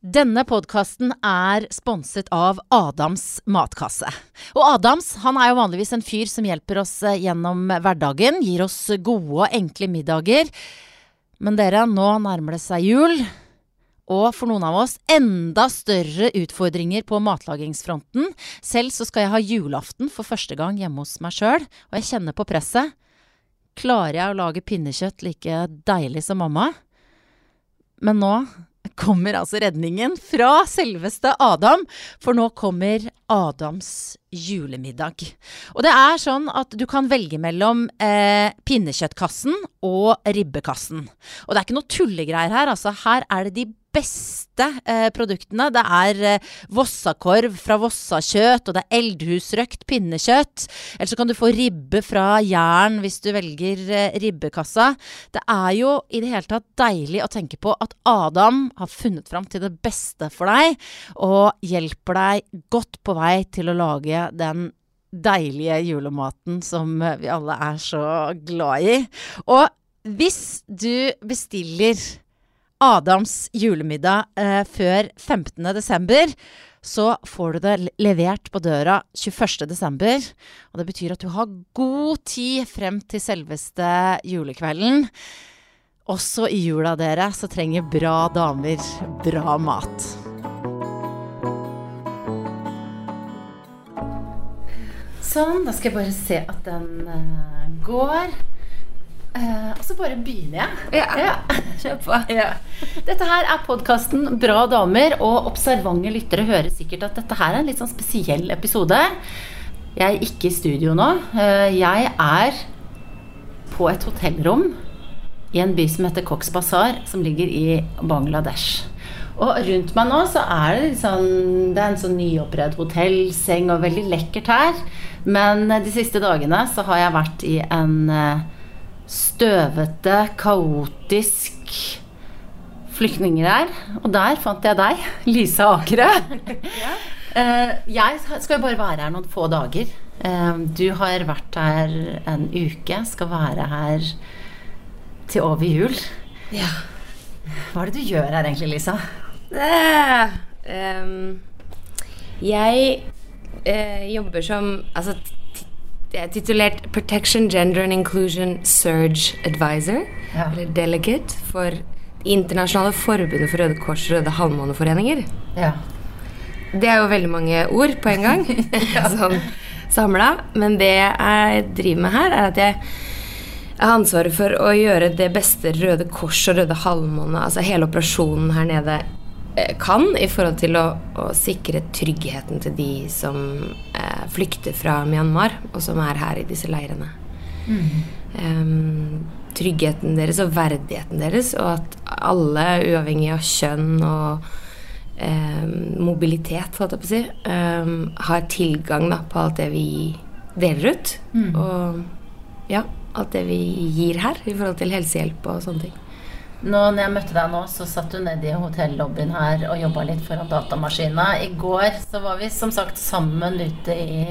Denne podkasten er sponset av Adams matkasse. Og Adams han er jo vanligvis en fyr som hjelper oss eh, gjennom hverdagen, gir oss gode og enkle middager. Men dere, nå nærmer det seg jul. Og for noen av oss enda større utfordringer på matlagingsfronten. Selv så skal jeg ha julaften for første gang hjemme hos meg sjøl, og jeg kjenner på presset. Klarer jeg å lage pinnekjøtt like deilig som mamma? Men nå kommer altså redningen fra selveste Adam, for nå kommer Adams julemiddag. Og det er sånn at du kan velge mellom eh, pinnekjøttkassen og ribbekassen. Og det er ikke noe tullegreier her, altså. Her er det de beste eh, produktene. Det er eh, Vossakorv fra Vossakjøtt, og det er eldhusrøkt pinnekjøtt. Eller så kan du få ribbe fra Jæren hvis du velger eh, ribbekassa. Det er jo i det hele tatt deilig å tenke på at Adam har funnet fram til det beste for deg, og hjelper deg godt på vei til å lage den deilige julematen som vi alle er så glad i. Og hvis du bestiller Adams julemiddag eh, før 15. desember, så får du det levert på døra 21. desember. Og det betyr at du har god tid frem til selveste julekvelden. Også i jula, dere, så trenger bra damer bra mat. Sånn, da skal jeg bare se at den uh, går. Uh, og så bare begynner jeg. Ja, ja. kjør på. Ja. Dette her er podkasten Bra damer, og observante lyttere hører sikkert at dette her er en litt sånn spesiell episode. Jeg er ikke i studio nå. Uh, jeg er på et hotellrom i en by som heter Cox Bazar, som ligger i Bangladesh. Og rundt meg nå så er det sånn Det er en sånn nyoppredd hotellseng og veldig lekkert her. Men de siste dagene så har jeg vært i en støvete, kaotisk flyktningleir. Og der fant jeg deg, Lisa Akere. ja. Jeg skal bare være her noen få dager. Du har vært her en uke, skal være her til over jul. Ja. Hva er det du gjør her egentlig, Lisa? Uh, um, jeg uh, jobber som altså, jeg er titulert Protection, Gender and Inclusion Surge Advisor, ja. eller Delegate, for Internasjonale forbundet for Røde Kors og Røde Halvmåneforeninger. Ja. Det er jo veldig mange ord på en gang, sånn samla. Men det jeg driver med her, er at jeg har ansvaret for å gjøre det beste Røde Kors og Røde Halvmåne, altså hele operasjonen her nede, kan i forhold til å, å sikre tryggheten til de som eh, flykter fra Myanmar, og som er her i disse leirene. Mm. Um, tryggheten deres og verdigheten deres, og at alle, uavhengig av kjønn og um, mobilitet, holdt jeg på å si, um, har tilgang da, på alt det vi deler ut. Mm. Og ja alt det vi gir her i forhold til helsehjelp og sånne ting. Nå, når jeg møtte deg nå, så satt du nede i hotellobbyen her og jobba litt foran datamaskina. I går så var vi som sagt sammen ute i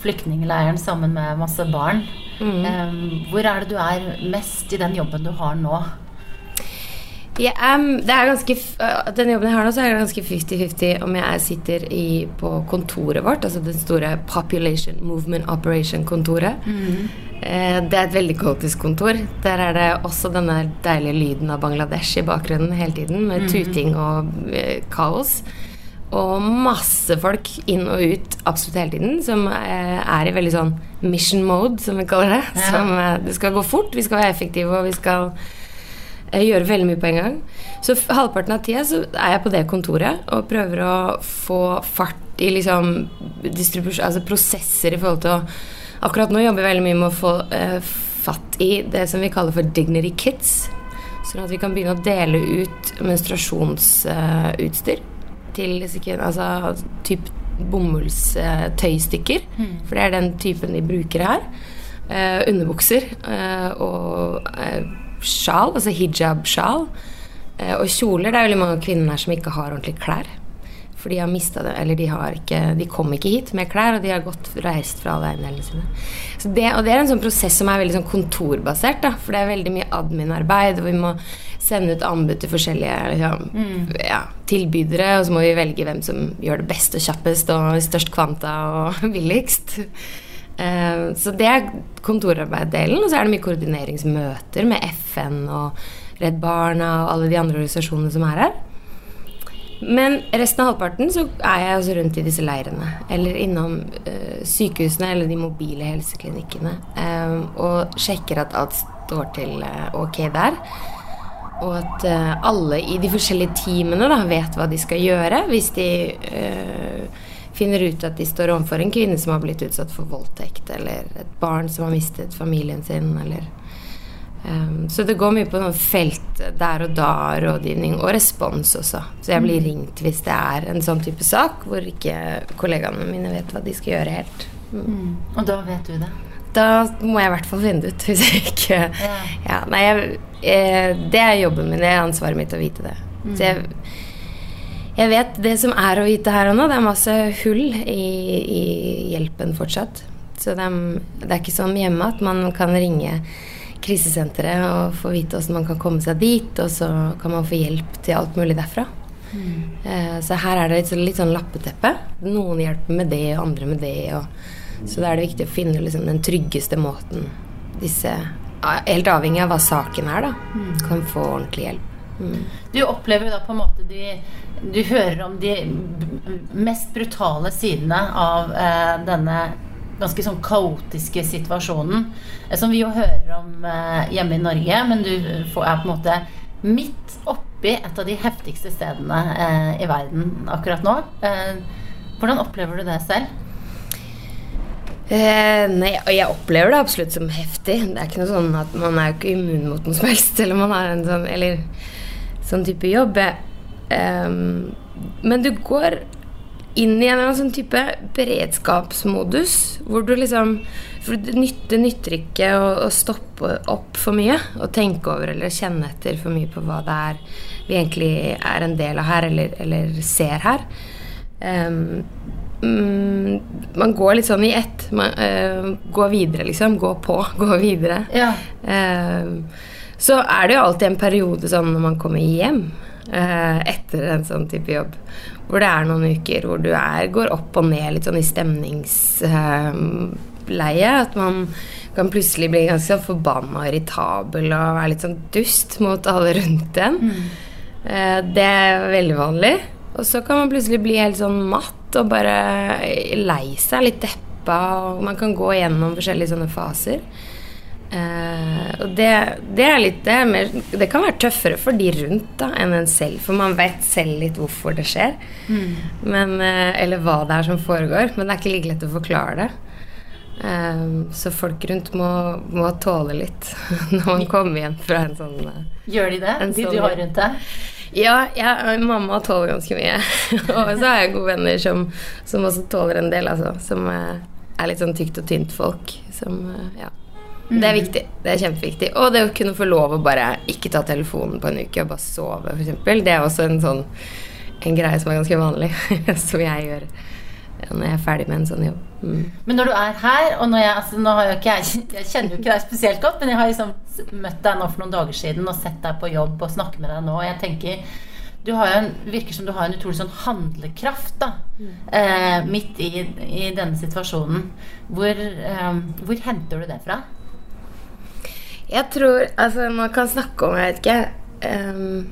flyktningleiren sammen med masse barn. Mm. Um, hvor er det du er mest i den jobben du har nå? Yeah, um, det er ganske, den jobben jeg har nå, så er det ganske 50-50 om jeg sitter i, på kontoret vårt, altså det store Population Movement Operation-kontoret. Mm. Uh, det er et veldig kaotisk kontor. Der er det også denne deilige lyden av Bangladesh i bakgrunnen hele tiden, med mm. tuting og uh, kaos. Og masse folk inn og ut absolutt hele tiden, som er i veldig sånn mission mode, som vi kaller det. Ja. Som, det skal gå fort, vi skal være effektive, og vi skal gjøre veldig mye på en gang. Så halvparten av tida så er jeg på det kontoret og prøver å få fart i liksom altså prosesser i forhold til å Akkurat nå jobber jeg veldig mye med å få eh, fatt i det som vi kaller for dignity kits. Sånn at vi kan begynne å dele ut menstruasjonsutstyr uh, til altså, typ bomullstøystykker. Uh, mm. For det er den typen de bruker her. Uh, underbukser og sjal, altså hijab-sjal. Eh, og kjoler. Det er veldig mange kvinner her som ikke har ordentlig klær. For de har mista det, eller de har ikke De kom ikke hit med klær, og de har gått reist fra alle eiendelene sine. Så det, og det er en sånn prosess som er veldig sånn kontorbasert, da. For det er veldig mye admin-arbeid, og vi må sende ut anbud til forskjellige liksom, mm. ja, tilbydere, og så må vi velge hvem som gjør det best og kjappest og størst kvanta og billigst. Uh, så det er kontorarbeiddelen, og så er det mye koordineringsmøter med FN og Redd Barna og alle de andre organisasjonene som er her. Men resten av halvparten så er jeg også rundt i disse leirene. Eller innom uh, sykehusene eller de mobile helseklinikkene. Um, og sjekker at alt står til uh, ok der. Og at alle i de forskjellige teamene da, vet hva de skal gjøre hvis de finner ut at de står overfor en kvinne som har blitt utsatt for voldtekt, eller et barn som har mistet familien sin, eller Um, så det går mye på noen felt der og da, rådgivning og respons også. Så jeg blir mm. ringt hvis det er en sånn type sak hvor ikke kollegaene mine vet hva de skal gjøre helt. Mm. Mm. Og da vet du det? Da må jeg i hvert fall finne det ut. Hvis jeg ikke yeah. ja nei, jeg, eh, det er jobben min. Det er ansvaret mitt å vite det. Mm. Så jeg, jeg, vet det som er å vite her og nå. Det er masse hull i, i hjelpen fortsatt. Så det er, det er ikke sånn hjemme at man kan ringe krisesenteret og få vite hvordan man kan komme seg dit, og så kan man få hjelp til alt mulig derfra. Mm. Eh, så her er det litt, litt, sånn lappeteppe. Noen hjelper med det, og andre med det. Og, så da er det viktig å finne liksom, den tryggeste måten disse Helt avhengig av hva saken er, da. Mm. Kan få ordentlig hjelp. Mm. Du opplever jo da på en måte de, Du hører om de mest brutale sidene av eh, denne ganske sånn kaotiske situasjonen eh, som vi jo hører om eh, hjemme i Norge, men du er på en måte midt oppi et av de heftigste stedene eh, i verden akkurat nå. hvordan opplever du det selv? Eh, nei, jeg opplever det absolutt som heftig. Det er ikke noe sånn at Man er jo ikke immun mot noe som helst, eller man har en sånn, eller, sånn type jobb. Um, men du går inn i en eller annen sånn type beredskapsmodus. Hvor du liksom For det nytter, nytter ikke å, å, stoppe opp for mye og tenke over eller kjenne etter for mye på hva det er vi egentlig er en del av her, eller, eller ser her. Um, mm, man går litt sånn i ett. Man, uh, går videre, liksom. Gå på, gå videre. Ja. Um, så er det jo alltid en periode sånn når man kommer hjem eh, etter en sånn type jobb, hvor det er noen uker hvor du er, går opp og ned litt sånn i stemningsleie. at man kan plutselig bli ganske sånn forbanna og irritabel og være litt sånn dust mot alle rundt en. Mm. Eh, det er veldig vanlig. Og så kan man plutselig bli helt sånn matt og bare lei seg, litt deppa, og man kan gå gjennom forskjellige sånne faser. Uh, og det, det, er litt det, er mer, det, kan være tøffere for de rundt da, enn en selv, for man vet selv litt hvorfor det skjer. Mm. Men, uh, eller hva det er som foregår. Men det er ikke like lett å forklare det. Uh, så folk rundt må, må tåle litt når man kommer hjem fra en sånn Gjør de det? De sånn, du har rundt deg? Ja, ja, mamma tåler ganske mye. og så har jeg gode venner som, som også tåler en del, altså. Som er litt sånn tykt og tynt folk. Som, ja. Det er viktig. Det er kjempeviktig. Og det å kunne få lov å bare ikke ta telefonen på en uke og bare sove, f.eks. Det er også en sånn en greie som er ganske vanlig, som jeg gjør når jeg er ferdig med en sånn jobb. Mm. Men når du er her, og jeg, altså, jo ikke jeg, jeg kjenner jo ikke deg spesielt godt, men jeg har liksom møtt deg nå for noen dager siden og sett deg på jobb og snakker med deg nå, og jeg tenker du har en, virker som du har en utrolig sånn handlekraft da, mm. eh, midt i, i, denne situasjonen. Hvor, eh, hvor henter du det fra? Jeg tror Altså, man kan snakke om Jeg vet ikke um,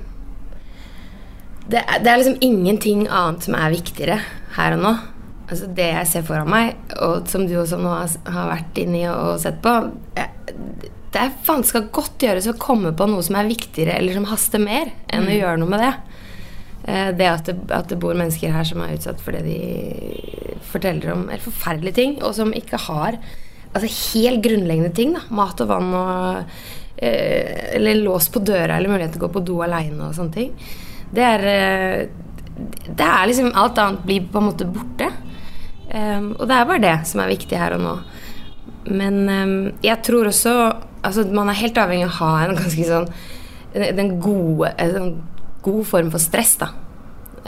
det, er, det, er liksom ingenting annet som er viktigere her og nå. Altså Det jeg ser foran meg, og som du også nå har, har vært inni og, sett på Det er skal godt gjøres å komme på noe som er viktigere eller som haster mer, enn mm. å gjøre noe med det. Eh, det at, det at det bor mennesker her som er utsatt for det de forteller om helt forferdelige ting, og som ikke har altså helt grunnleggende ting. da, Mat og vann og eh, Eller lås på døra eller mulighet til å gå på do aleine og sånne ting. Det er eh, Det er liksom Alt annet blir på en måte borte. Um, og det er bare det som er viktig her og nå. Men um, jeg tror også Altså man er helt avhengig av å ha en ganske sånn Den gode En sånn god form for stress, da.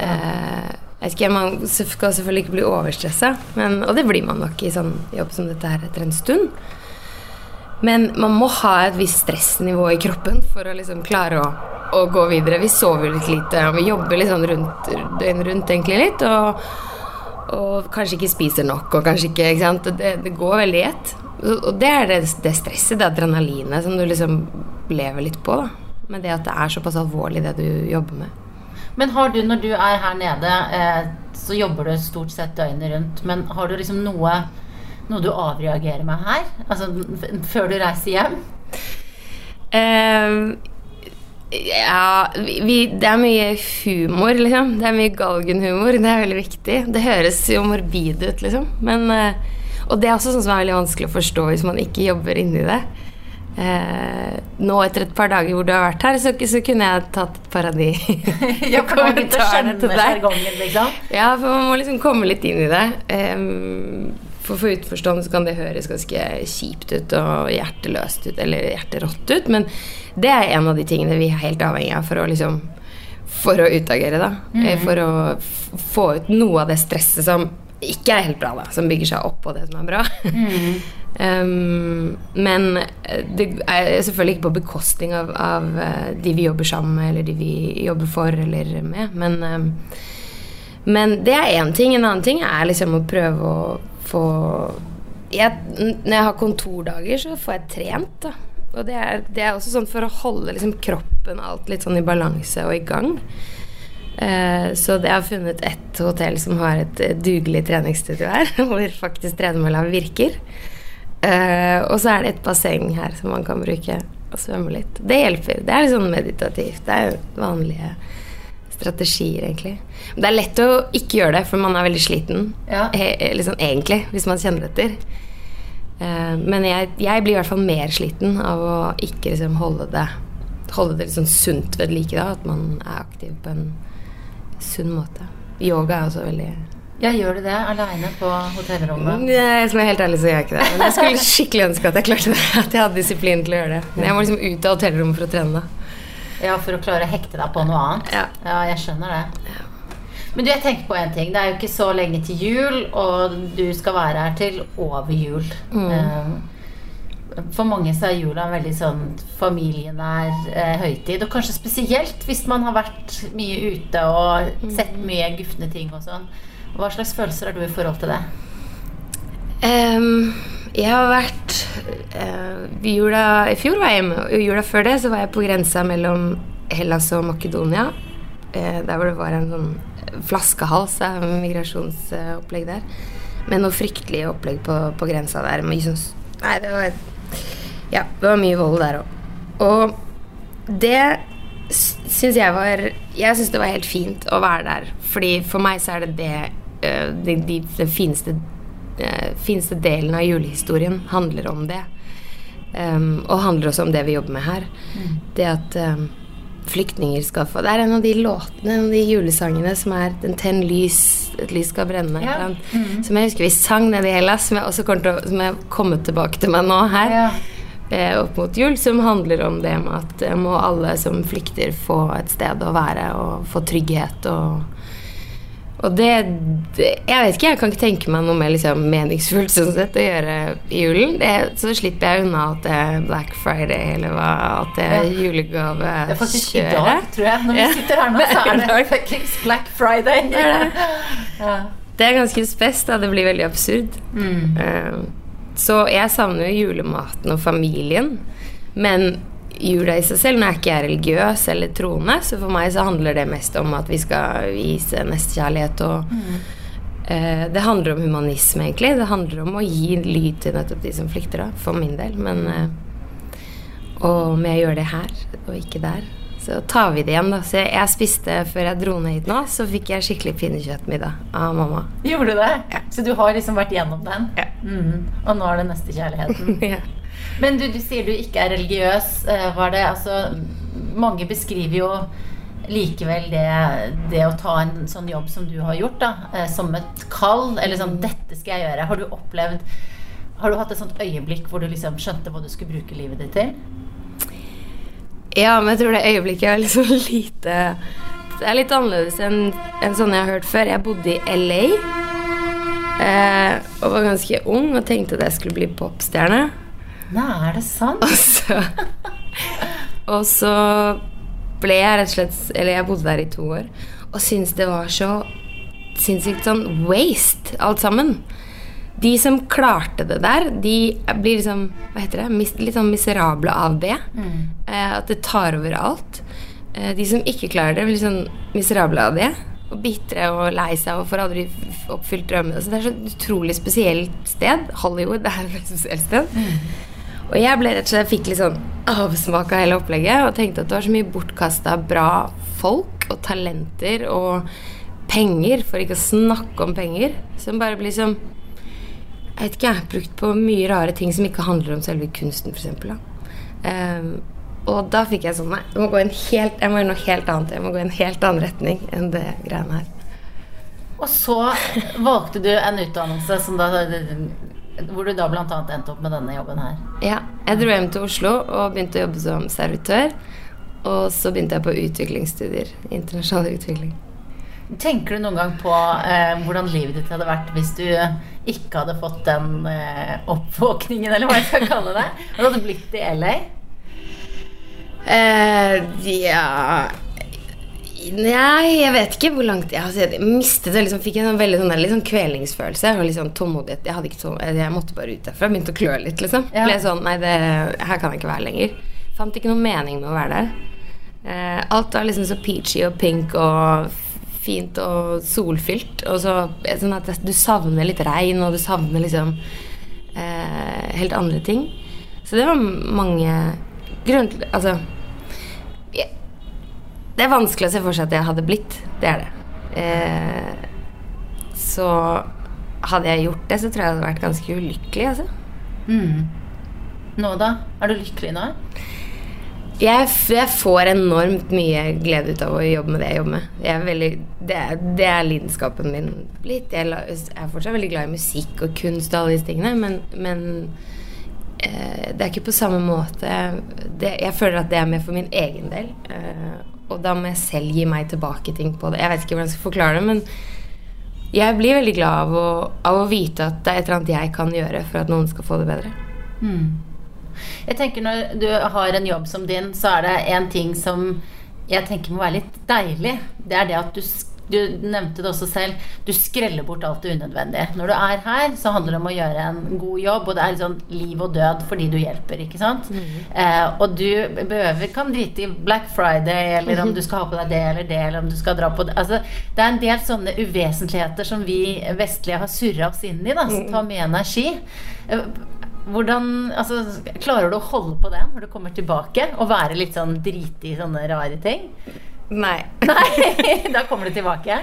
Uh, jeg ikke, Man skal selvfølgelig ikke bli overstressa, og det blir man nok i sånn jobb som dette her etter en stund. Men man må ha et visst stressnivå i kroppen for å liksom klare å, å gå videre. Vi sover litt lite, og vi jobber litt sånn rundt, døgnet rundt egentlig litt. Og, og, kanskje ikke spiser nok, og kanskje ikke, ikke sant? Det, det går veldig i ett. Og det er det, det, stresset, det adrenalinet, som du liksom lever litt på. da. Med det at det er såpass alvorlig, det du jobber med. Men har du, når du er her nede, eh, så jobber du stort sett døgnet rundt. Men har du liksom noe noe du avreagerer med her? Altså før du reiser hjem? Uh, ja vi, Det er mye humor, liksom. Det er mye galgenhumor. Det er veldig viktig. Det høres jo morbid ut, liksom. Men, uh, og det er også sånn som er veldig vanskelig å forstå hvis man ikke jobber inni det. Uh, nå etter et par dager hvor du har vært her, så, så kunne jeg tatt et par av de ja, kommentarene til deg. Liksom. Ja, for man må liksom komme litt inn i det. Um, for for utenforstående så kan det høres ganske kjipt ut og hjerteløst ut, eller hjerterått ut, men det er en av de tingene vi er helt avhengig av for å liksom For å utagere, da. Mm. For å få ut noe av det stresset som ikke er helt bra, da. Som bygger seg opp på det som er bra. Mm. um, men det er selvfølgelig ikke på bekostning av, av, eh, de vi jobber sammen med, eller de vi jobber for eller med. Men, um, men det er én ting. En annen ting er liksom å prøve å få jeg, Når jeg har kontordager, så får jeg trent, da. Og det er, det er også sånn for å holde liksom, kroppen alt litt sånn i balanse og i gang. Eh, så jeg har funnet ett hotell som har et dugelig treningsstudio her, hvor faktisk tredemølla virker. Eh, og så er det et basseng her som man kan bruke og svømme litt. Det hjelper. Det er litt sånn meditativt. Det er jo vanlige strategier, egentlig. Men det er lett å ikke gjøre det, for man er veldig sliten. Ja. liksom, egentlig, hvis man kjenner etter. Uh, men jeg, jeg, blir i hvert fall mer sliten av å ikke liksom, holde det Holde det liksom sunt ved like. Da, at man er aktiv på en sunn måte. Yoga er også veldig ja, Gjør du det aleine på hotellrommet? Nei, som er helt ærlig så gjør jeg ikke det. Men jeg skulle skikkelig ønske at jeg klarte det. At jeg hadde disiplin til å gjøre det. Men jeg må liksom ut av hotellrommet for å trene. da ja, for å klare å hekte deg på noe annet. Ja, ja jeg skjønner det. Ja. Men du, jeg tenker på en ting. Det er jo ikke så lenge til jul, og du skal være her til over jul. Mm. Eh, for mange så er jula en veldig sånn familienær eh, høytid. Og kanskje spesielt hvis man har vært mye ute og mm. sett mye gufne ting og sånn. Hva slags følelser har du i forhold til det? Um, jeg har vært uh, jula, I fjor var jeg hjemme, og jula før det så var jeg på grensa mellom Hellas og Makedonia. Uh, der hvor det var en sånn flaskehals av migrasjonsopplegg der. Med noe fryktelig opplegg på, på grensa der. Synes, nei, det var Ja, det var mye vold der òg. Og det syns jeg var Jeg syns det var helt fint å være der. Fordi for meg så er det det, uh, de, de, det fineste eh, fineste delen av julehistorien handler om det. Um, og handler også om det vi jobber med her. Mm. Det at um, flyktninger skal få Det er en av de låtene, en av de julesangene som er 'Den tenn lys, et lys skal brenne'. Ja. Mm. Som jeg husker vi sang nede i Hellas, som jeg også kommer til å, som jeg kommet tilbake til meg nå her. Ja. Eh, opp mot jul, som handler om det med at eh, må alle som flykter, få et sted å være og få trygghet og og det, det, Jeg vet ikke, jeg kan ikke tenke meg noe mer liksom, meningsfullt sånn sett å gjøre i julen. Det, så slipper jeg unna at det er Black Friday eller hva, at det er julegave Det er faktisk i dag, tror jeg. Når vi sitter her nå, så er det fuckings Black Friday. Er. Ja. det er ganske spes, da. Det blir veldig absurd. Mm. Uh, så jeg savner jo julematen og familien. Men jula i seg selv. Nå er ikke jeg religiøs eller troende, så for meg så handler det mest om at vi skal vise nestekjærlighet og mm. eh, Det handler om humanisme, egentlig. Det handler om å gi lyd til nettopp de som flykter, da, for min del. Men eh, Og om jeg gjør det her og ikke der, så tar vi det igjen, da. Så jeg, jeg spiste før jeg dro ned hit nå, så fikk jeg skikkelig pinnekjøttmiddag av mamma. Gjorde du det? Ja. Så du har liksom vært gjennom den? Ja. Mm. Og nå er det nestekjærligheten? ja. Men du, du, sier du ikke er religiøs. Eh, var det altså Mange beskriver jo likevel det, det, å ta en sånn jobb som du har gjort, da, eh, som et kall. Eller sånn 'Dette skal jeg gjøre'. Har du opplevd Har du hatt et sånt øyeblikk hvor du liksom skjønte hva du skulle bruke livet ditt til? Ja, men jeg tror det øyeblikket er liksom lite Det er litt annerledes enn en sånne jeg har hørt før. Jeg bodde i LA eh, og var ganske ung og tenkte at jeg skulle bli popstjerne. Nei, er det sant? Og så, og så ble jeg rett og slett Eller jeg bodde der i to år og syntes det var så sinnssykt sånn waste, alt sammen. De som klarte det der, de blir liksom Hva heter det? Litt sånn miserable av det. Eh, at det tar over alt. Eh, de som ikke klarer det, blir sånn miserable av det. Og bitre og lei seg og får aldri oppfylt drømmene. Så det er så et utrolig spesielt sted. Hollywood det er et veldig spesielt sted. Og jeg ble rett og slett fikk litt sånn avsmak av hele opplegget og tenkte at det var så mye bortkasta bra folk og talenter og penger, for ikke å snakke om penger, som bare blir som Jeg vet ikke, jeg. Brukt på mye rare ting som ikke handler om selve kunsten, f.eks. Um, og da fikk jeg sånn Nei, jeg må gå en helt, jeg må gjøre noe helt annet. Jeg må gå i en helt annen retning enn det greiene her. Og så valgte du en utdannelse som da, hvor du da bl.a. endte opp med denne jobben her. Ja, jeg dro hjem til Oslo og begynte å jobbe som servitør. Og så begynte jeg på utviklingsstudier. Internasjonal utvikling. Tenker du noen gang på eh, hvordan livet ditt hadde vært hvis du ikke hadde fått den eh, oppvåkningen, eller hva jeg skal kalle det? Og du hadde blitt i LA? Eh, ja Nei, jeg vet ikke hvor langt jeg, altså, jeg mistet det. Liksom, fikk en sånn veldig sånn, sånn kvelingsfølelse og sånn tålmodighet. Jeg, hadde ikke tålmodighet. jeg måtte bare ut derfra. Begynte å klø litt, liksom. Ja. Ble sånn Nei, det, her kan jeg ikke være lenger. Fant ikke noe mening med å være der. Eh, alt var liksom så peachy og pink og fint og solfylt. Og så eh, sånn at du savner litt regn, og du savner liksom eh, helt andre ting. Så det var mange grunn til Altså Det er vanskelig å se for seg at jeg hadde blitt. Det er det. Eh, så hadde jeg gjort det, så tror jeg jeg hadde vært ganske ulykkelig, altså. Nå da? Er du lykkelig nå? Jeg, jeg får enormt mye glede ut av å jobbe med det jeg jobber med. Jeg veldig, det, er, det er lidenskapen min blitt. Jeg, jeg er fortsatt veldig glad i musikk og kunst og alle disse tingene, men, men eh, det er ikke på samme måte det, Jeg føler at det er mer for min egen del. Eh, og da må jeg selv gi meg tilbake ting på det. Jeg vet ikke hvordan jeg skal forklare det, men jeg blir veldig glad av å, av å vite at det er et eller annet jeg kan gjøre for at noen skal få det bedre. Jeg tenker Når du har en jobb som din, så er det en ting som jeg tenker må være litt deilig. Det er det at du, sk- du nevnte det også selv, du skreller bort alt det unødvendige. Når du er her, så handler det om å gjøre en god jobb, og det er liksom liv og død for de du hjelper. ikke sant? Eh, og du behøver, kan drite i Black Friday, eller om du skal ha på deg det eller det, eller om du skal dra på det. Altså, det er en del sånne uvesentligheter som vi vestlige har surra oss inn i, da, som tar mye energi. Eh, hvordan, altså, Klarer du å holde på det når du kommer tilbake, og være litt sånn drite i sånne rare ting? Nei. Nei, da kommer du tilbake.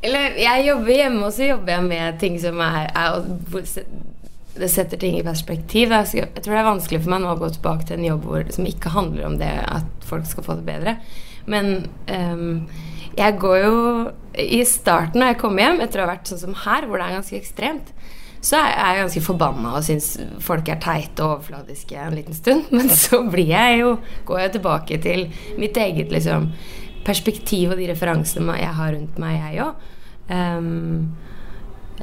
Eller jeg jobber hjemme, og så jobber jeg med ting som er, er Det setter ting i perspektiv. Jeg tror det er vanskelig for meg nå å gå tilbake til en jobb hvor, som ikke handler om det at folk skal få det bedre. Men um, jeg går jo I starten, når jeg kommer hjem, etter å ha vært sånn som her, hvor det er ganske ekstremt, så er jeg ganske forbanna og syns folk er teite og overfladiske en liten stund. Men så blir jeg jo, går jeg tilbake til mitt eget liksom, perspektiv og de referansene jeg har rundt meg, jeg òg.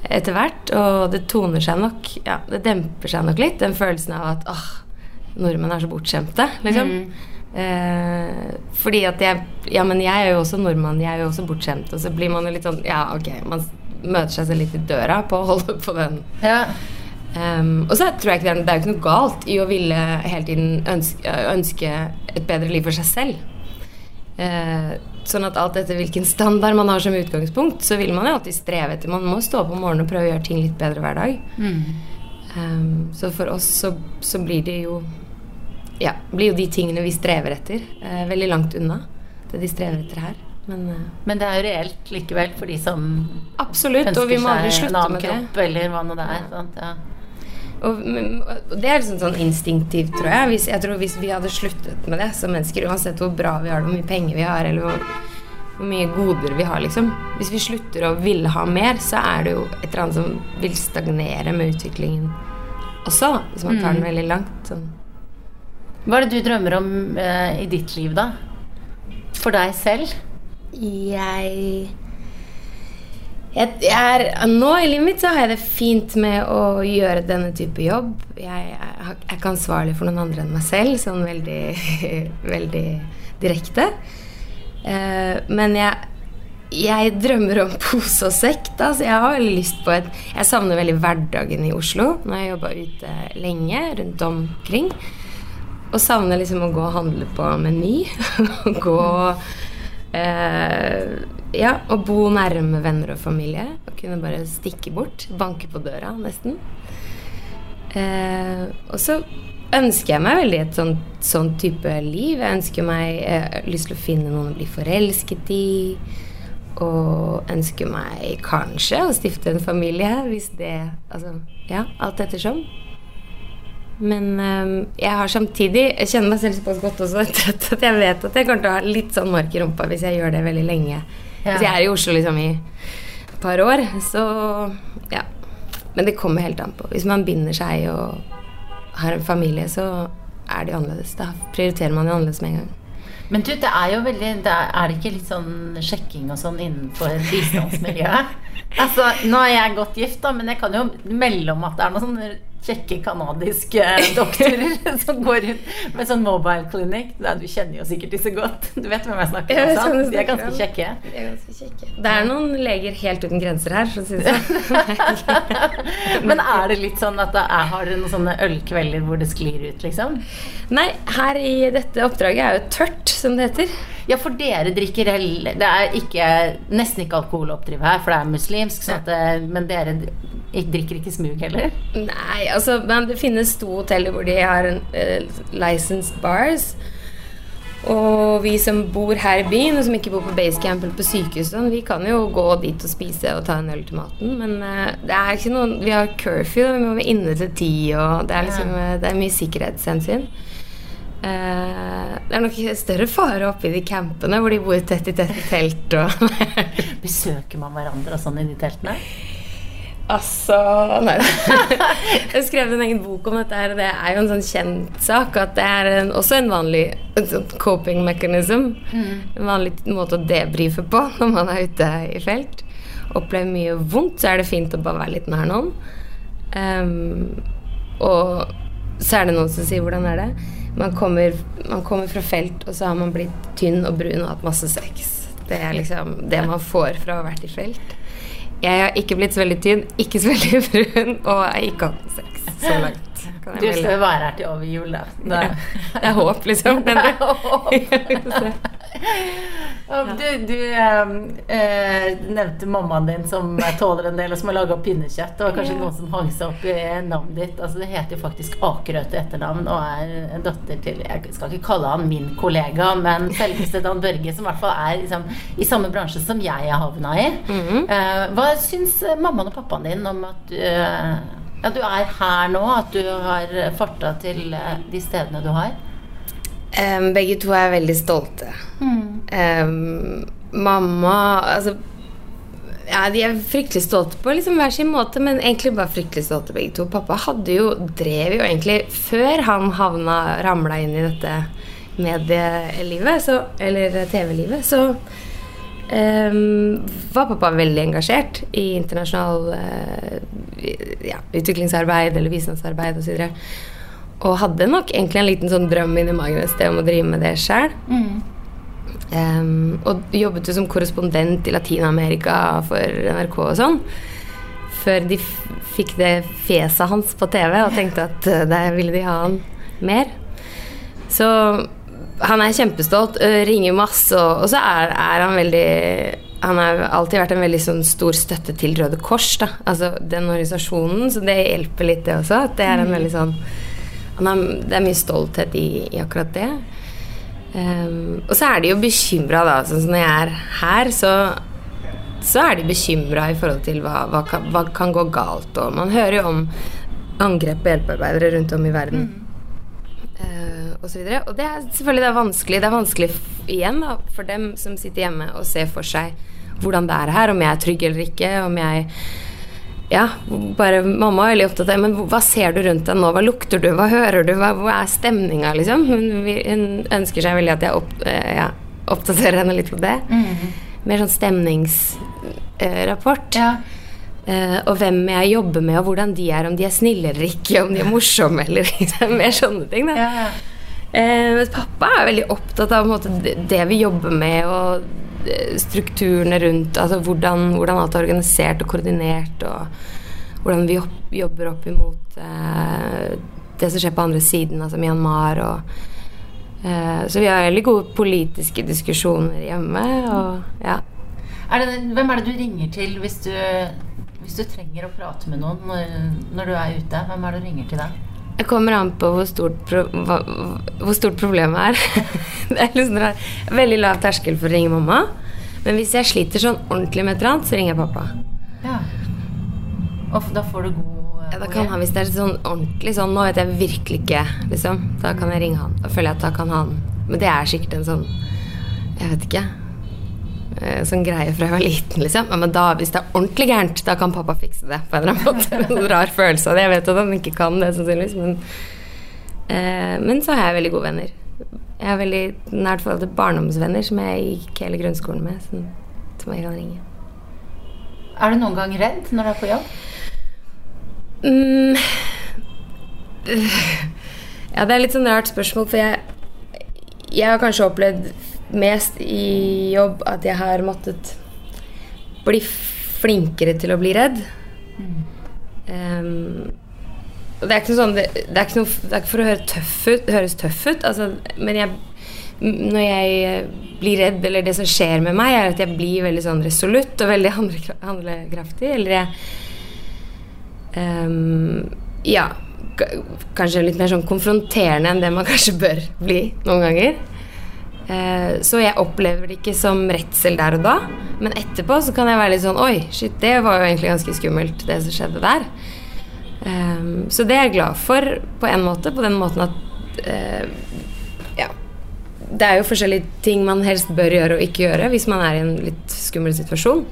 etter hvert. Og det toner seg nok Ja, det demper seg nok litt, den følelsen av at åh, nordmenn er så bortskjemte, liksom. Eh, fordi at jeg Ja, men jeg er jo også nordmann, jeg er jo også bortskjemt. Og så blir man jo litt sånn Ja, ok, man møter seg selv litt i døra på å holde på den. Ja. Um, og så tror jeg ikke det er, det er jo ikke noe galt i å ville hele tiden ønske, ønske et bedre liv for seg selv. Uh, sånn at alt etter hvilken standard man har som utgangspunkt, så vil man jo alltid streve etter Man må stå opp om morgenen og prøve å gjøre ting litt bedre hver dag. Um, så for oss så, så blir det jo Ja, blir jo de tingene vi strever etter, uh, veldig langt unna det de strever etter her. Men eh, Men det er jo reelt likevel for de som absolutt, ønsker seg en annen kropp det. eller hva nå det er. Sant? Ja. Og, og det er liksom sånn instinktivt, tror jeg. Hvis, jeg tror hvis vi hadde sluttet med det som mennesker, uansett hvor bra vi har det, hvor mye penger vi har, eller hvor, hvor mye goder vi har, liksom Hvis vi slutter å ville ha mer, så er det jo et eller annet som vil stagnere med utviklingen også, da, hvis man tar den veldig langt. Sånn. Hva er det du drømmer om eh, i ditt liv, da? For deg selv? Jeg jeg, er, nå i livet mitt så har jeg det fint med å gjøre denne type jobb. Jeg, jeg, er ikke ansvarlig for noen andre enn meg selv, sånn veldig, veldig direkte. Eh, men jeg, jeg drømmer om pose og sekk, da, så jeg har lyst på et Jeg savner veldig hverdagen i Oslo. Nå har jeg jobba ute lenge, rundt omkring. Og savner liksom å gå og handle på Meny. gå eh, Ja, og bo nærme venner og familie. Og kunne bare stikke bort. Banke på døra, nesten. Eh, og så ønsker jeg meg veldig et sånn, sånn type liv. Jeg ønsker meg jeg har lyst til å finne noen å bli forelsket i. Og ønsker meg kanskje å stifte en familie, hvis det Altså, ja, alt ettersom. Men um, jeg har samtidig Jeg kjenner meg selv såpass godt også trøtt at jeg vet at jeg kommer til å ha litt sånn mark i rumpa hvis jeg gjør det veldig lenge. Ja. Hvis jeg er i Oslo liksom i et par år, så ja. Men det kommer helt an på. Hvis man binder seg og har en familie, så er det jo annerledes. Da prioriterer man jo annerledes med en gang. Men du, det er jo veldig det er, er, det ikke litt sånn sjekking og sånn innenfor bistandsmiljøet? altså, nå er jeg godt gift, da, men jeg kan jo melde om at det er noen sånne kjekke canadiske doktorer som går rundt med sånn mobile clinic. Du kjenner jo sikkert disse godt. Du vet hvem jeg snakker om? Sant? De er ganske kjekke. De er ganske kjekke. Det er noen leger helt uten grenser her, så syns jeg. Men er det litt sånn at da er, har dere noen sånne ølkvelder hvor det sklir ut, liksom? Nei, her i dette oppdraget er jo tørt, som det heter. Ja, for dere drikker Det er ikke, nesten ikke alkoholoppdriv her, for det er muslimsk, sånn det, men dere drikker ikke smug heller? Nei, altså, men det finnes to hoteller hvor de har en, uh, licensed bars. Og vi som bor her i byen, og som ikke bor på basecamp eller på sykehuset, vi kan jo gå dit og spise og ta en øl til maten, men uh, det er ikke noen Vi har curfew, vi må være inne til ti, og det er liksom Det er mye sikkerhetshensyn. Uh, det er nok større fare i de campene hvor de bor tett i tett i telt Besøker man hverandre og sånn i de teltene? Altså Nei. Jeg skrev en egen bok om dette her, og det er jo en sånn kjent sak at det er en, også en vanlig coping mechanism. Mm. En vanlig måte å debrife på når man er ute i felt. Opplever mye vondt, så er det fint å bare være litt nær noen. Um, og så er det noen som sier 'hvordan er det'? Man kommer, man kommer fra felt, og så har man blitt tynn og brun og hatt masse sex. Det er liksom det man får fra å ha vært i felt. Jeg har ikke blitt så veldig tynn, ikke så veldig brun, og jeg har ikke hatt sex så langt. Du skal jo være her til over jul, da. da. det er håp, liksom. Det er håp. Du, du ehm, eh, nevnte mammaen din som tåler en del, og som har laga pinnekjøtt. Det var kanskje ja. noen som hang seg opp i navnet ditt. Altså, det heter jo faktisk Akerø til etternavn og er datter til Jeg skal ikke kalle han min kollega, men selveste Dan Børge, som i hvert fall er liksom, i samme bransje som jeg er havna i. Mm -hmm. eh, hva syns mammaen og pappaen din om at du eh, ja, du er her nå, at du har farta til eh, de stedene du har? Um, begge to er veldig stolte. Mm. Um, mamma Altså ja, De er fryktelig stolte på liksom hver sin måte, men egentlig bare fryktelig stolte begge to. Pappa hadde jo, drev jo egentlig Før han havna ramla inn i dette medielivet, så, eller TV-livet, så um, var pappa veldig engasjert i internasjonal uh, ja, utviklingsarbeid eller bistandsarbeid osv. Og, og hadde nok egentlig en liten sånn drøm inni magen et sted om å drive med det sjøl. Mm. Um, og jobbet jo som korrespondent i Latin-Amerika for NRK og sånn. Før de fikk det fjeset hans på TV og tenkte at uh, der ville de ha han mer. Så han er kjempestolt, ringer masse, og, og så er, er, han veldig Han har alltid vært en veldig sånn stor støtte til Røde Kors, da. Altså den organisasjonen, så det hjelper litt, det også. At det er en mm. veldig sånn har, Det er mye stolthet i, i akkurat det. Um, og så er de jo bekymra, da. Sånn som når jeg er her, så så er de bekymra i forhold til hva, hva, kan, hva, kan, gå galt. Og man hører jo om angrep på hjelpearbeidere rundt om i verden. Mm uh. Og, så og det er selvfølgelig det er vanskelig. Det er vanskelig igjen da, for dem som sitter hjemme og ser for seg hvordan det er her, om jeg er trygg eller ikke, om jeg ja, bare Mamma er veldig opptatt av Men hva ser du rundt deg nå? Hva lukter du? Hva hører du? Hva, hva er stemninga, liksom? Hun, hun, ønsker seg veldig at jeg opp, uh, ja, oppdaterer henne litt på det. Mer sånn stemningsrapport. Ja. Eh, og hvem jeg jobber med, og hvordan de er. Om de er snille eller ikke, om de er morsomme eller. Mer sånne ting. da. Ja, ja. Eh, pappa er veldig opptatt av måte, det- vi jobber med, og eh, strukturene rundt. Altså hvordan, hvordan alt er organisert og koordinert, og hvordan vi opp, jobber opp imot uh, det som skjer på andre siden, altså Myanmar og Så vi har veldig gode politiske diskusjoner hjemme, og ja. Er det, hvem er det du ringer til hvis du, hvis du trenger å prate med noen når, når du er ute? Hvem er det du ringer til da? Det kommer an på hvor stort, pro hva, hvor stort problemet er. det er liksom det er veldig lav terskel for å ringe mamma. Men hvis jeg sliter sånn ordentlig med et eller annet, så ringer jeg pappa. Ja. Og da får du god uh, Ja, da kan han, Hvis det er sånn ordentlig sånn Nå vet jeg virkelig ikke, liksom. Da kan jeg ringe han. Da føler jeg at da kan han Men det er sikkert en sånn Jeg vet ikke. Eh, Sånn greie fra jeg var liten, liksom. Men da, hvis det er ordentlig gærent, da kan pappa fikse det. På en eller annen måte. En rar følelse av det. Jeg vet at han ikke kan det, sannsynligvis. Men, eh, men så har jeg veldig gode venner. Jeg har veldig nært forhold til barndomsvenner som jeg gikk hele grunnskolen med. Som, som jeg kan ringe. Er du noen gang redd når du er på jobb? Mm. Ja, det er litt sånn rart spørsmål, for jeg Jeg har kanskje opplevd mest i jobb at jeg har måttet bli flinkere til å bli redd. Um, og det er ikke sånn Det, det, er, ikke noe, det er ikke for å høre tøff ut, høres tøff ut, altså, men jeg når jeg eh, blir redd, eller det som skjer med meg, er at jeg blir veldig sånn resolutt og veldig handlekraftig. Eller jeg um, ja, kanskje litt mer sånn konfronterende enn det man kanskje bør bli noen ganger. Eh, så jeg opplever det ikke som redsel der og da, men etterpå så kan jeg være litt sånn Oi, shit, det var jo egentlig ganske skummelt, det som skjedde der. Ehm, så det er jeg glad for på en måte, på den måten at eh, Ja. Det er jo forskjellige ting man helst bør gjøre og ikke gjøre hvis man er i en litt skummel situasjon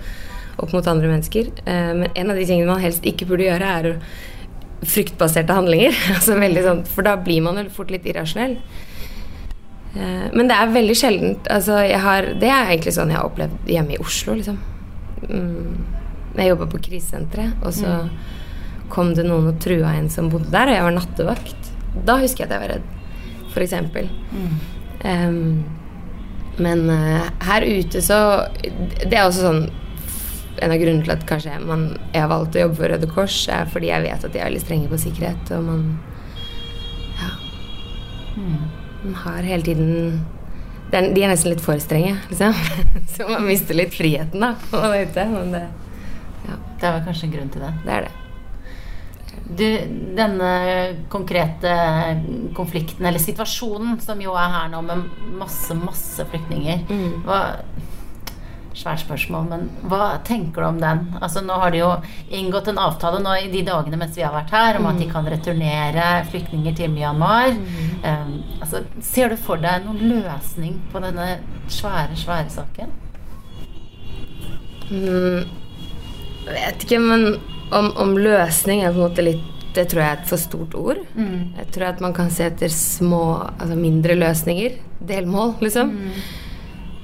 opp mot andre mennesker. Eh, men en av de tingene man helst ikke burde gjøre, er fryktbaserte handlinger. altså veldig sånn, For da blir man jo fort litt irrasjonell. Eh, men det er veldig sjeldent. Altså, har, det er egentlig sånn jeg har opplevd hjemme i Oslo, liksom. Mm. Jeg jobba på krisesenteret, og så kom det noen og trua en som bodde der, og jeg var nattevakt. Da husker jeg at jeg var redd, for eksempel. Um, men uh, her ute så Det er også sånn En av grunnene til at kanskje man, jeg har valgt å jobbe for Røde Kors, er fordi jeg vet at de er veldig strenge på sikkerhet, og man Ja. Man har hele tiden De er nesten litt for strenge, liksom. så man mister litt friheten da ute. Men det, Det er vel kanskje en grunn til det. det er det. Du, denne konkrete konflikten, eller situasjonen, som jo er her nå med masse, masse flyktninger Mm. hva, Svært spørsmål, men hva tenker du om den? Altså Nå har de jo inngått en avtale nå i de dagene mens vi har vært her, om at de kan returnere flyktninger til Myanmar. Um, altså, ser du for deg noen løsning på denne svære, svære saken? Mm, jeg vet ikke, men om, om løsning er på en måte litt Det tror jeg er et for stort ord. Jeg tror at man kan se etter små, altså mindre løsninger. Delmål, liksom.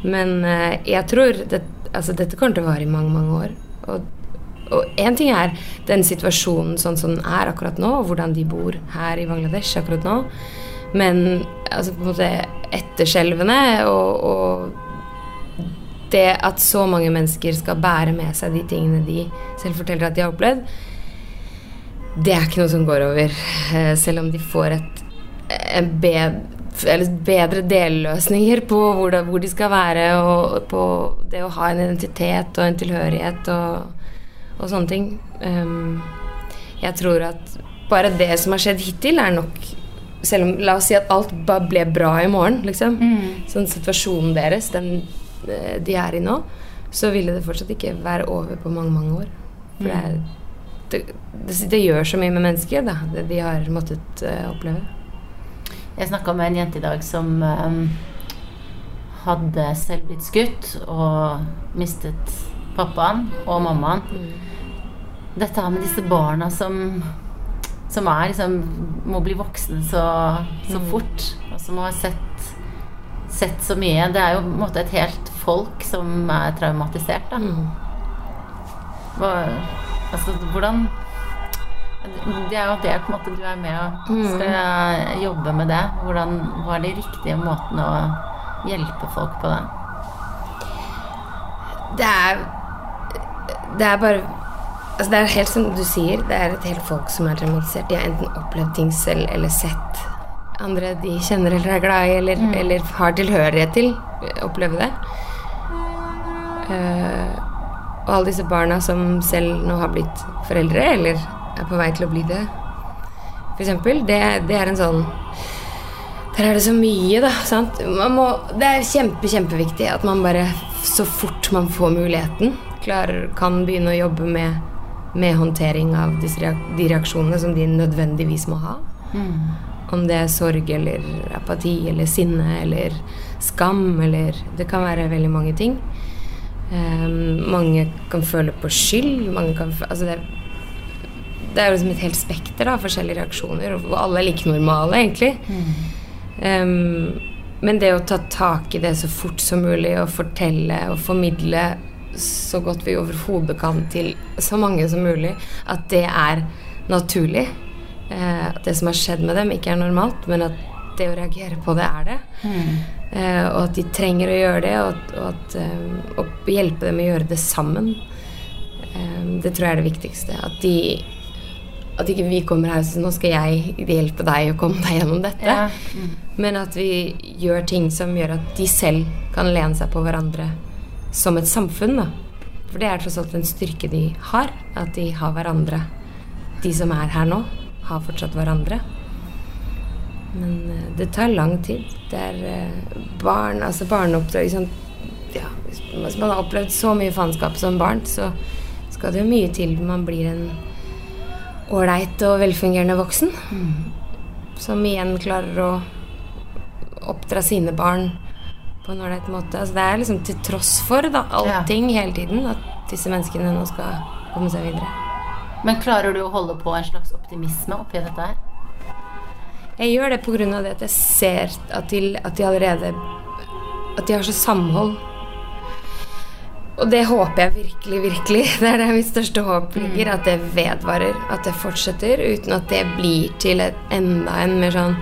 Men eh, jeg tror det, altså, dette kommer til å vare i mange, mange år. Og én ting er den situasjonen sånn som den er akkurat nå, og hvordan de bor her i Bangladesh akkurat nå. Men altså, på en måte etterskjelvene og, og det at så mange mennesker skal bære med seg de tingene de selv forteller at de har opplevd, det er ikke noe som går over. eh, Selv om de får et, en bed, eller bedre delløsninger på hvor, det, hvor de skal være, og på det å ha en identitet og en tilhørighet og, og sånne ting. Um, jeg tror at bare det som har skjedd hittil, er nok selv om, La oss si at alt bare ble bra i morgen, liksom. Sånn situasjonen deres, den eh, de er i nå, så ville det fortsatt ikke være over på mange, mange år. For det, er, det, det, det gjør så mye med mennesker, da, det de har måttet uh, oppleve. Jeg snakka med en jente i dag som um, hadde selv blitt skutt og mistet pappaen og mammaen. Dette her med disse barna som som er liksom må bli voksne så, så fort, og som har sett sett så mye. Det er jo på en måte et helt folk som er traumatisert, da. Hva, altså, hvordan Det er jo det på en måte du er med og skal jobbe med det. Hvordan, hva er de riktige måtene å hjelpe folk på det? Det er Det er bare Altså Det er helt som du sier, det er et helt folk som er traumatisert. De har enten opplevd ting selv eller sett andre de kjenner eller er glad i eller, eller har tilhørighet til, oppleve det. Uh, og alle disse barna som selv nå har blitt foreldre, eller er på vei til å bli det, eksempel, det, det er en sånn Der er det så mye, da. Sant? Man må, det er kjempe, kjempeviktig at man bare så fort man får muligheten, klarer, kan begynne å jobbe med, med håndtering av disse de reaksjonene som de nødvendigvis må ha. Om det er sorg eller apati eller sinne eller skam eller Det kan være veldig mange ting. Um, mange kan føle på skyld. Mange kan altså det, det er jo liksom et helt spekter av forskjellige reaksjoner, og alle er like normale, egentlig. Ehm, men det å ta tak i det så fort som mulig og fortelle og formidle så godt vi overhodet kan til så mange som mulig, at det er naturlig. Uh, at det som har skjedd med dem, ikke er normalt, men at det å reagere på det er det. Eh, og at de trenger å gjøre det, og, og, at, eh, og hjelpe dem å gjøre det sammen. Det tror jeg er det viktigste. At de at ikke vi kommer her og sier nå skal jeg hjelpe deg å komme deg gjennom dette. Ja. Men at vi gjør ting som gjør at de selv kan lene seg på hverandre som et samfunn. Da. For det er tross alt en styrke de har. At de har hverandre. De som er her nå, har fortsatt hverandre. Men eh, det tar lang tid. Det er eh, barn, altså barneoppdrag sånn, ja, Hvis man har opplevd så mye faenskap som barn, så skal det jo mye til man blir en ålreit og velfungerende voksen. Som igjen klarer å oppdra sine barn på en ålreit måte. Altså det er liksom til tross for da, allting hele tiden at disse menneskene nå skal komme seg videre. Men klarer du å holde på en slags optimisme oppi dette her? Jeg gjør det av det at jeg ser at de, at de allerede At de har så samhold. Og det håper jeg virkelig, virkelig. Det er der mitt største håp ligger. At det vedvarer, at det fortsetter, uten at det blir til et enda en mer sånn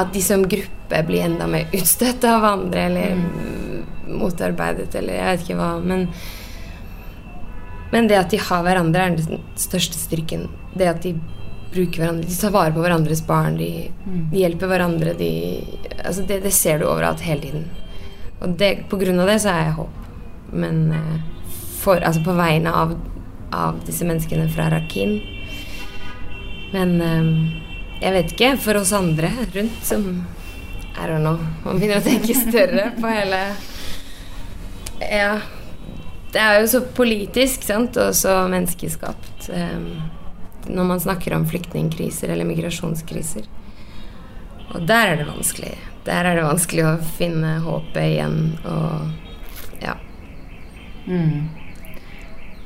At de som gruppe blir enda mer utstøtt av andre, eller motarbeidet, eller jeg vet ikke hva. Men, men det at de har hverandre, er den største styrken. Det at de bruker hverandre, de tar vare på hverandres barn, de, de hjelper hverandre. De, altså det, det ser du overalt hele tiden. Og det, på grunn av det så er jeg håp. Men eh, for, altså på vegne av, av disse menneskene fra Rakhine. Men eh, jeg vet ikke, for oss andre rundt som I don't know. Man begynner å tenke større på hele Ja. Det er jo så politisk, sant, og så menneskeskapt. eh, når man snakker om flyktningkriser eller migrasjonskriser. Og der er det vanskelig. Der er det vanskelig å finne håpet igjen og.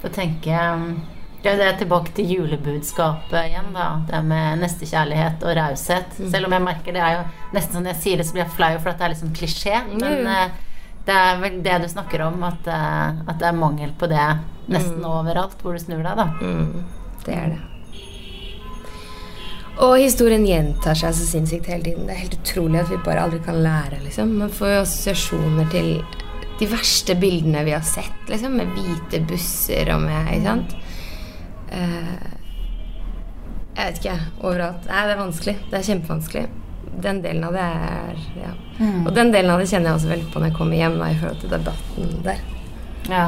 Så tenker jeg ja, Det er tilbake til julebudskapet igjen, da. Det med nestekjærlighet og raushet. Selv om jeg merker det er jo nesten sånn jeg sier det, så blir jeg flau for at det er litt sånn klisjé. Men Mm. det er vel det du snakker om, at, at det er mangel på det nesten overalt hvor du snur deg, da. Mm, det er det. Og historien gjentar seg så sinnssykt hele tiden. Det er helt utrolig at vi bare aldri kan lære, liksom. Man får jo assosiasjoner til de verste bildene vi har sett, liksom. Med hvite busser og med Ikke sant? Uh, jeg vet ikke. Overalt. Nei, det er vanskelig. Det er kjempevanskelig. Den delen av det er Ja. Og den delen av det kjenner jeg også veldig på når jeg kommer hjem, da, i forhold til debatten der. Ja.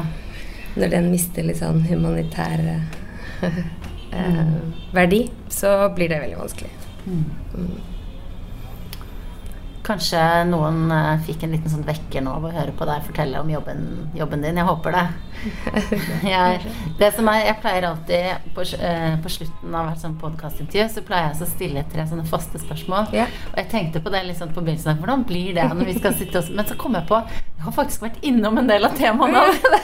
Når den mister litt sånn humanitær eh, verdi, så blir det veldig vanskelig. Kanskje noen eh, fikk en liten sånn vekker nå av å høre på deg fortelle om jobben, jobben din. Jeg håper det. Jeg, det som er, jeg pleier alltid på, eh, på slutten av hvert sånn podkastintervju så pleier jeg å stille tre sånne faste spørsmål. Yeah. Og jeg tenkte på det litt sånn på begynnelsen. av, Hvordan blir det når vi skal sitte og Men så kom jeg på Jeg har faktisk vært innom en del av temaene allerede.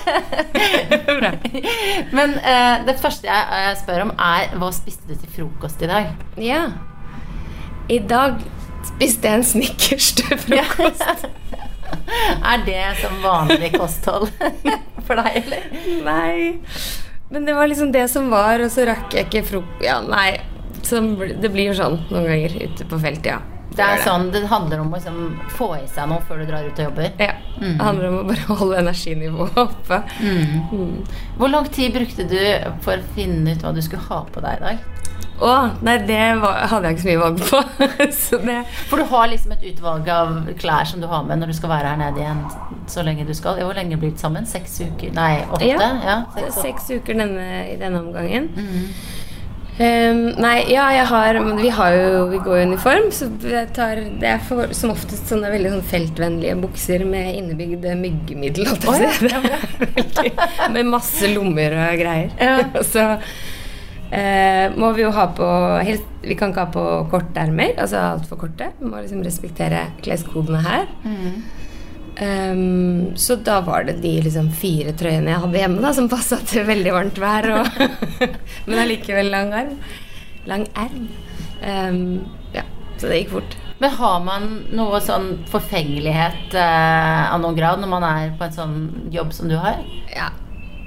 Men eh, det første jeg, jeg spør om, er hva spiste du til frokost i dag? Ja. I dag spiste en snickers til frokost. er det som vanlig kosthold for deg, eller? Nei. Men det var liksom det som var, og så rakk jeg ikke frok... Ja, nei. Så det blir jo sånn noen ganger ute på feltet, ja. Det er sånn, det handler om å liksom, få i seg noe før du drar ut og jobber. Ja. Det handler om å bare holde energinivået oppe. Hvor lang tid brukte du for å finne ut hva du skulle ha på deg i dag? Å, nei, det var, hadde jeg ikke så mye valg på. så det For du har liksom et utvalg av klær som du har med når du skal være her nede igjen så lenge du skal. Hvor lenge blir det sammen? Seks uker? Nei, åtte? Ja. Ja, seks, seks uker denne, i denne omgangen. Ehm, nei, ja, jeg har Vi har jo Vi går i uniform, så tar Det er for, som oftest sånne veldig sånn feltvennlige bukser med innebygd myggmiddel. holdt jeg på å si. Med masse lommer og greier. Ja. så eh, må vi jo ha på helst, Vi kan ikke ha på kortermer, altså altfor korte. Vi må liksom respektere kleskodene her. Ehm, så da var det de liksom fire trøyene jeg hadde hjemme, da, som passa til veldig varmt vær. Og men allikevel lang arm. Lang erm. Um, ja, så det gikk fort. Men har man noe sånn forfengelighet eh, av noen grad når man er på en sånn jobb som du har? Ja,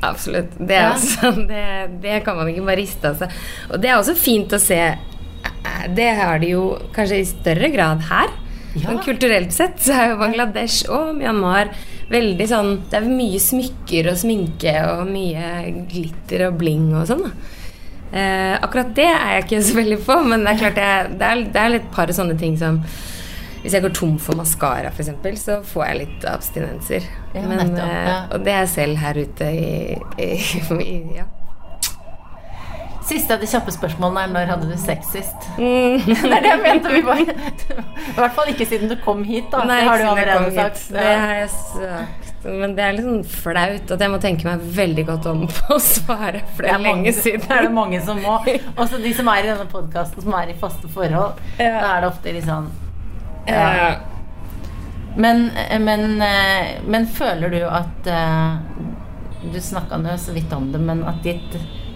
absolutt. Det, Ja. også, det, det kan man ikke bare riste av seg. Og det er også fint å se. eh, Det har de jo kanskje i større grad her. Ja. Men kulturelt sett så er jo Bangladesh og Myanmar veldig sånn Det er mye smykker og sminke og mye glitter og bling og sånn. Eh, akkurat det er jeg ikke så veldig på, men det er klart jeg, det, er, det er et par sånne ting som Hvis jeg går tom for maskara, f.eks., så får jeg litt abstinenser. Ja, men, nettopp, eh, ja. Og det er jeg selv her ute i, i, i ja. Siste av de kjappe spørsmålene er når hadde du sex sist? Mm. det er det jeg mente. Vi bare, I hvert fall ikke siden du kom hit, da. Nei, det har du allerede kom hit. Det har jeg sagt. Men det er litt sånn flaut at jeg må tenke meg veldig godt om på å svare, for det er lenge siden. Det er det mange som må. Også de som er i denne podkasten, som er i faste forhold. Ja. Da er det ofte litt sånn Ja. Men, men, eh, men føler du at eh, Du snakka nå så vidt om det, men at ditt,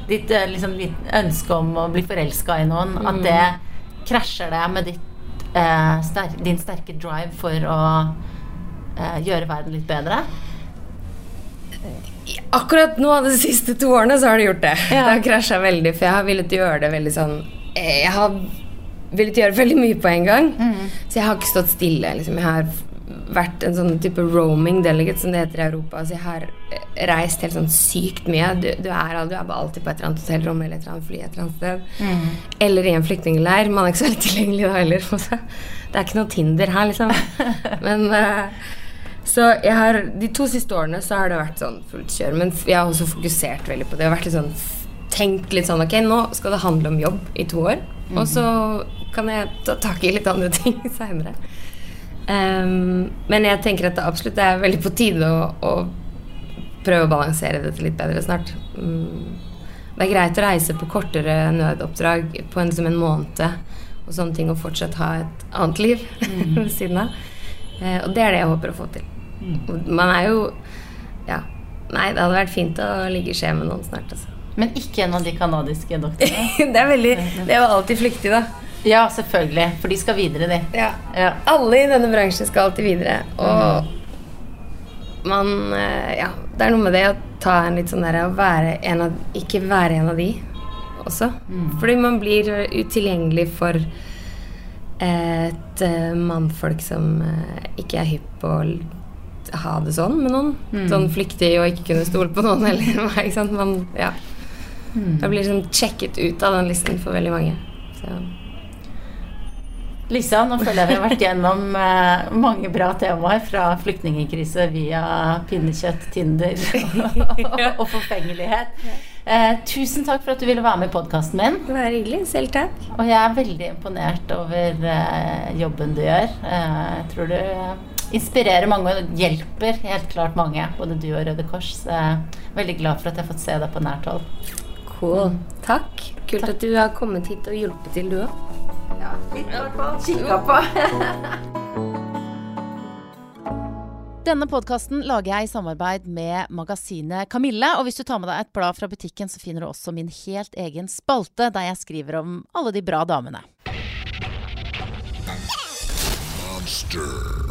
ditt eh, liksom, ditt ønske om å bli forelska i noen, Mm. at det krasjer det med ditt, eh, ster din sterke drive for å eh, gjøre verden litt bedre? Akkurat nå de siste to årene så har det gjort det. Ja. Det har krasja veldig, for jeg har villet gjøre det veldig sånn eh, Jeg har villet gjøre veldig mye på en gang. Så jeg har ikke stått stille. Liksom. Jeg har vært en sånn type roaming delegate, som det heter i Europa. Så jeg har eh, reist helt sånn sykt mye. Du, du, er, du er bare alltid på et eller annet hotellrom eller et eller annet fly et eller annet sted. Eller i en flyktningleir. Man er ikke så veldig tilgjengelig da heller. Det er ikke noe Tinder her, liksom. Men uh, så jeg har, De to siste årene så har det vært sånn fullt kjør. Men jeg har også fokusert veldig på det. Jeg har vært litt sånn, tenkt litt sånn Ok, nå skal det handle om jobb i to år. Og så kan jeg ta tak i litt andre ting seinere. men jeg tenker at det absolutt er veldig på tide å, å prøve å balansere dette litt bedre snart. Um, Det er greit å reise på kortere nødoppdrag på en, som en måned og sånne ting, og fortsatt ha et annet liv ved siden av. Uh, og det er det jeg håper å få til. Mm. Man er jo Ja. Nei, det hadde vært fint å ligge i skje med noen snart, altså. Men ikke en av de canadiske doktorene? det er veldig Det var alltid flyktig, da. Ja, selvfølgelig. For de skal videre, de. Ja. Ja. Alle i denne bransjen skal alltid videre. Og man eh, Ja, det er noe med det å ta en litt sånn derre å være en av Ikke være en av de også. Fordi man blir utilgjengelig for et eh, mannfolk som eh, ikke er hypp på å ha det sånn med noen. Sånn flyktig og ikke kunne stole på noen heller. ikke sant. Man, ja. Man blir sånn sjekket ut av den listen for veldig mange. Så. Lisa, nå føler jeg vi har vært gjennom eh, mange bra temaer. Fra flyktningkrise via pinnekjøtt, Tinder og forfengelighet. Eh, tusen takk for at du ville være med i podkasten min. Det var hyggelig. Selv takk. Og jeg er veldig imponert over eh, jobben du gjør. Eh, jeg tror du inspirerer mange og hjelper helt klart mange, både du og Røde Kors. Så jeg er veldig glad for at jeg har fått se deg på nært hold. Cool. Takk. Kult at du har kommet hit og hjulpet til, du òg. Ja, litt i hvert fall. Kikka på. Denne podkasten lager jeg i samarbeid med magasinet Kamille. Og hvis du tar med deg et blad fra butikken, så finner du også min helt egen spalte, der jeg skriver om alle de bra damene. Monster.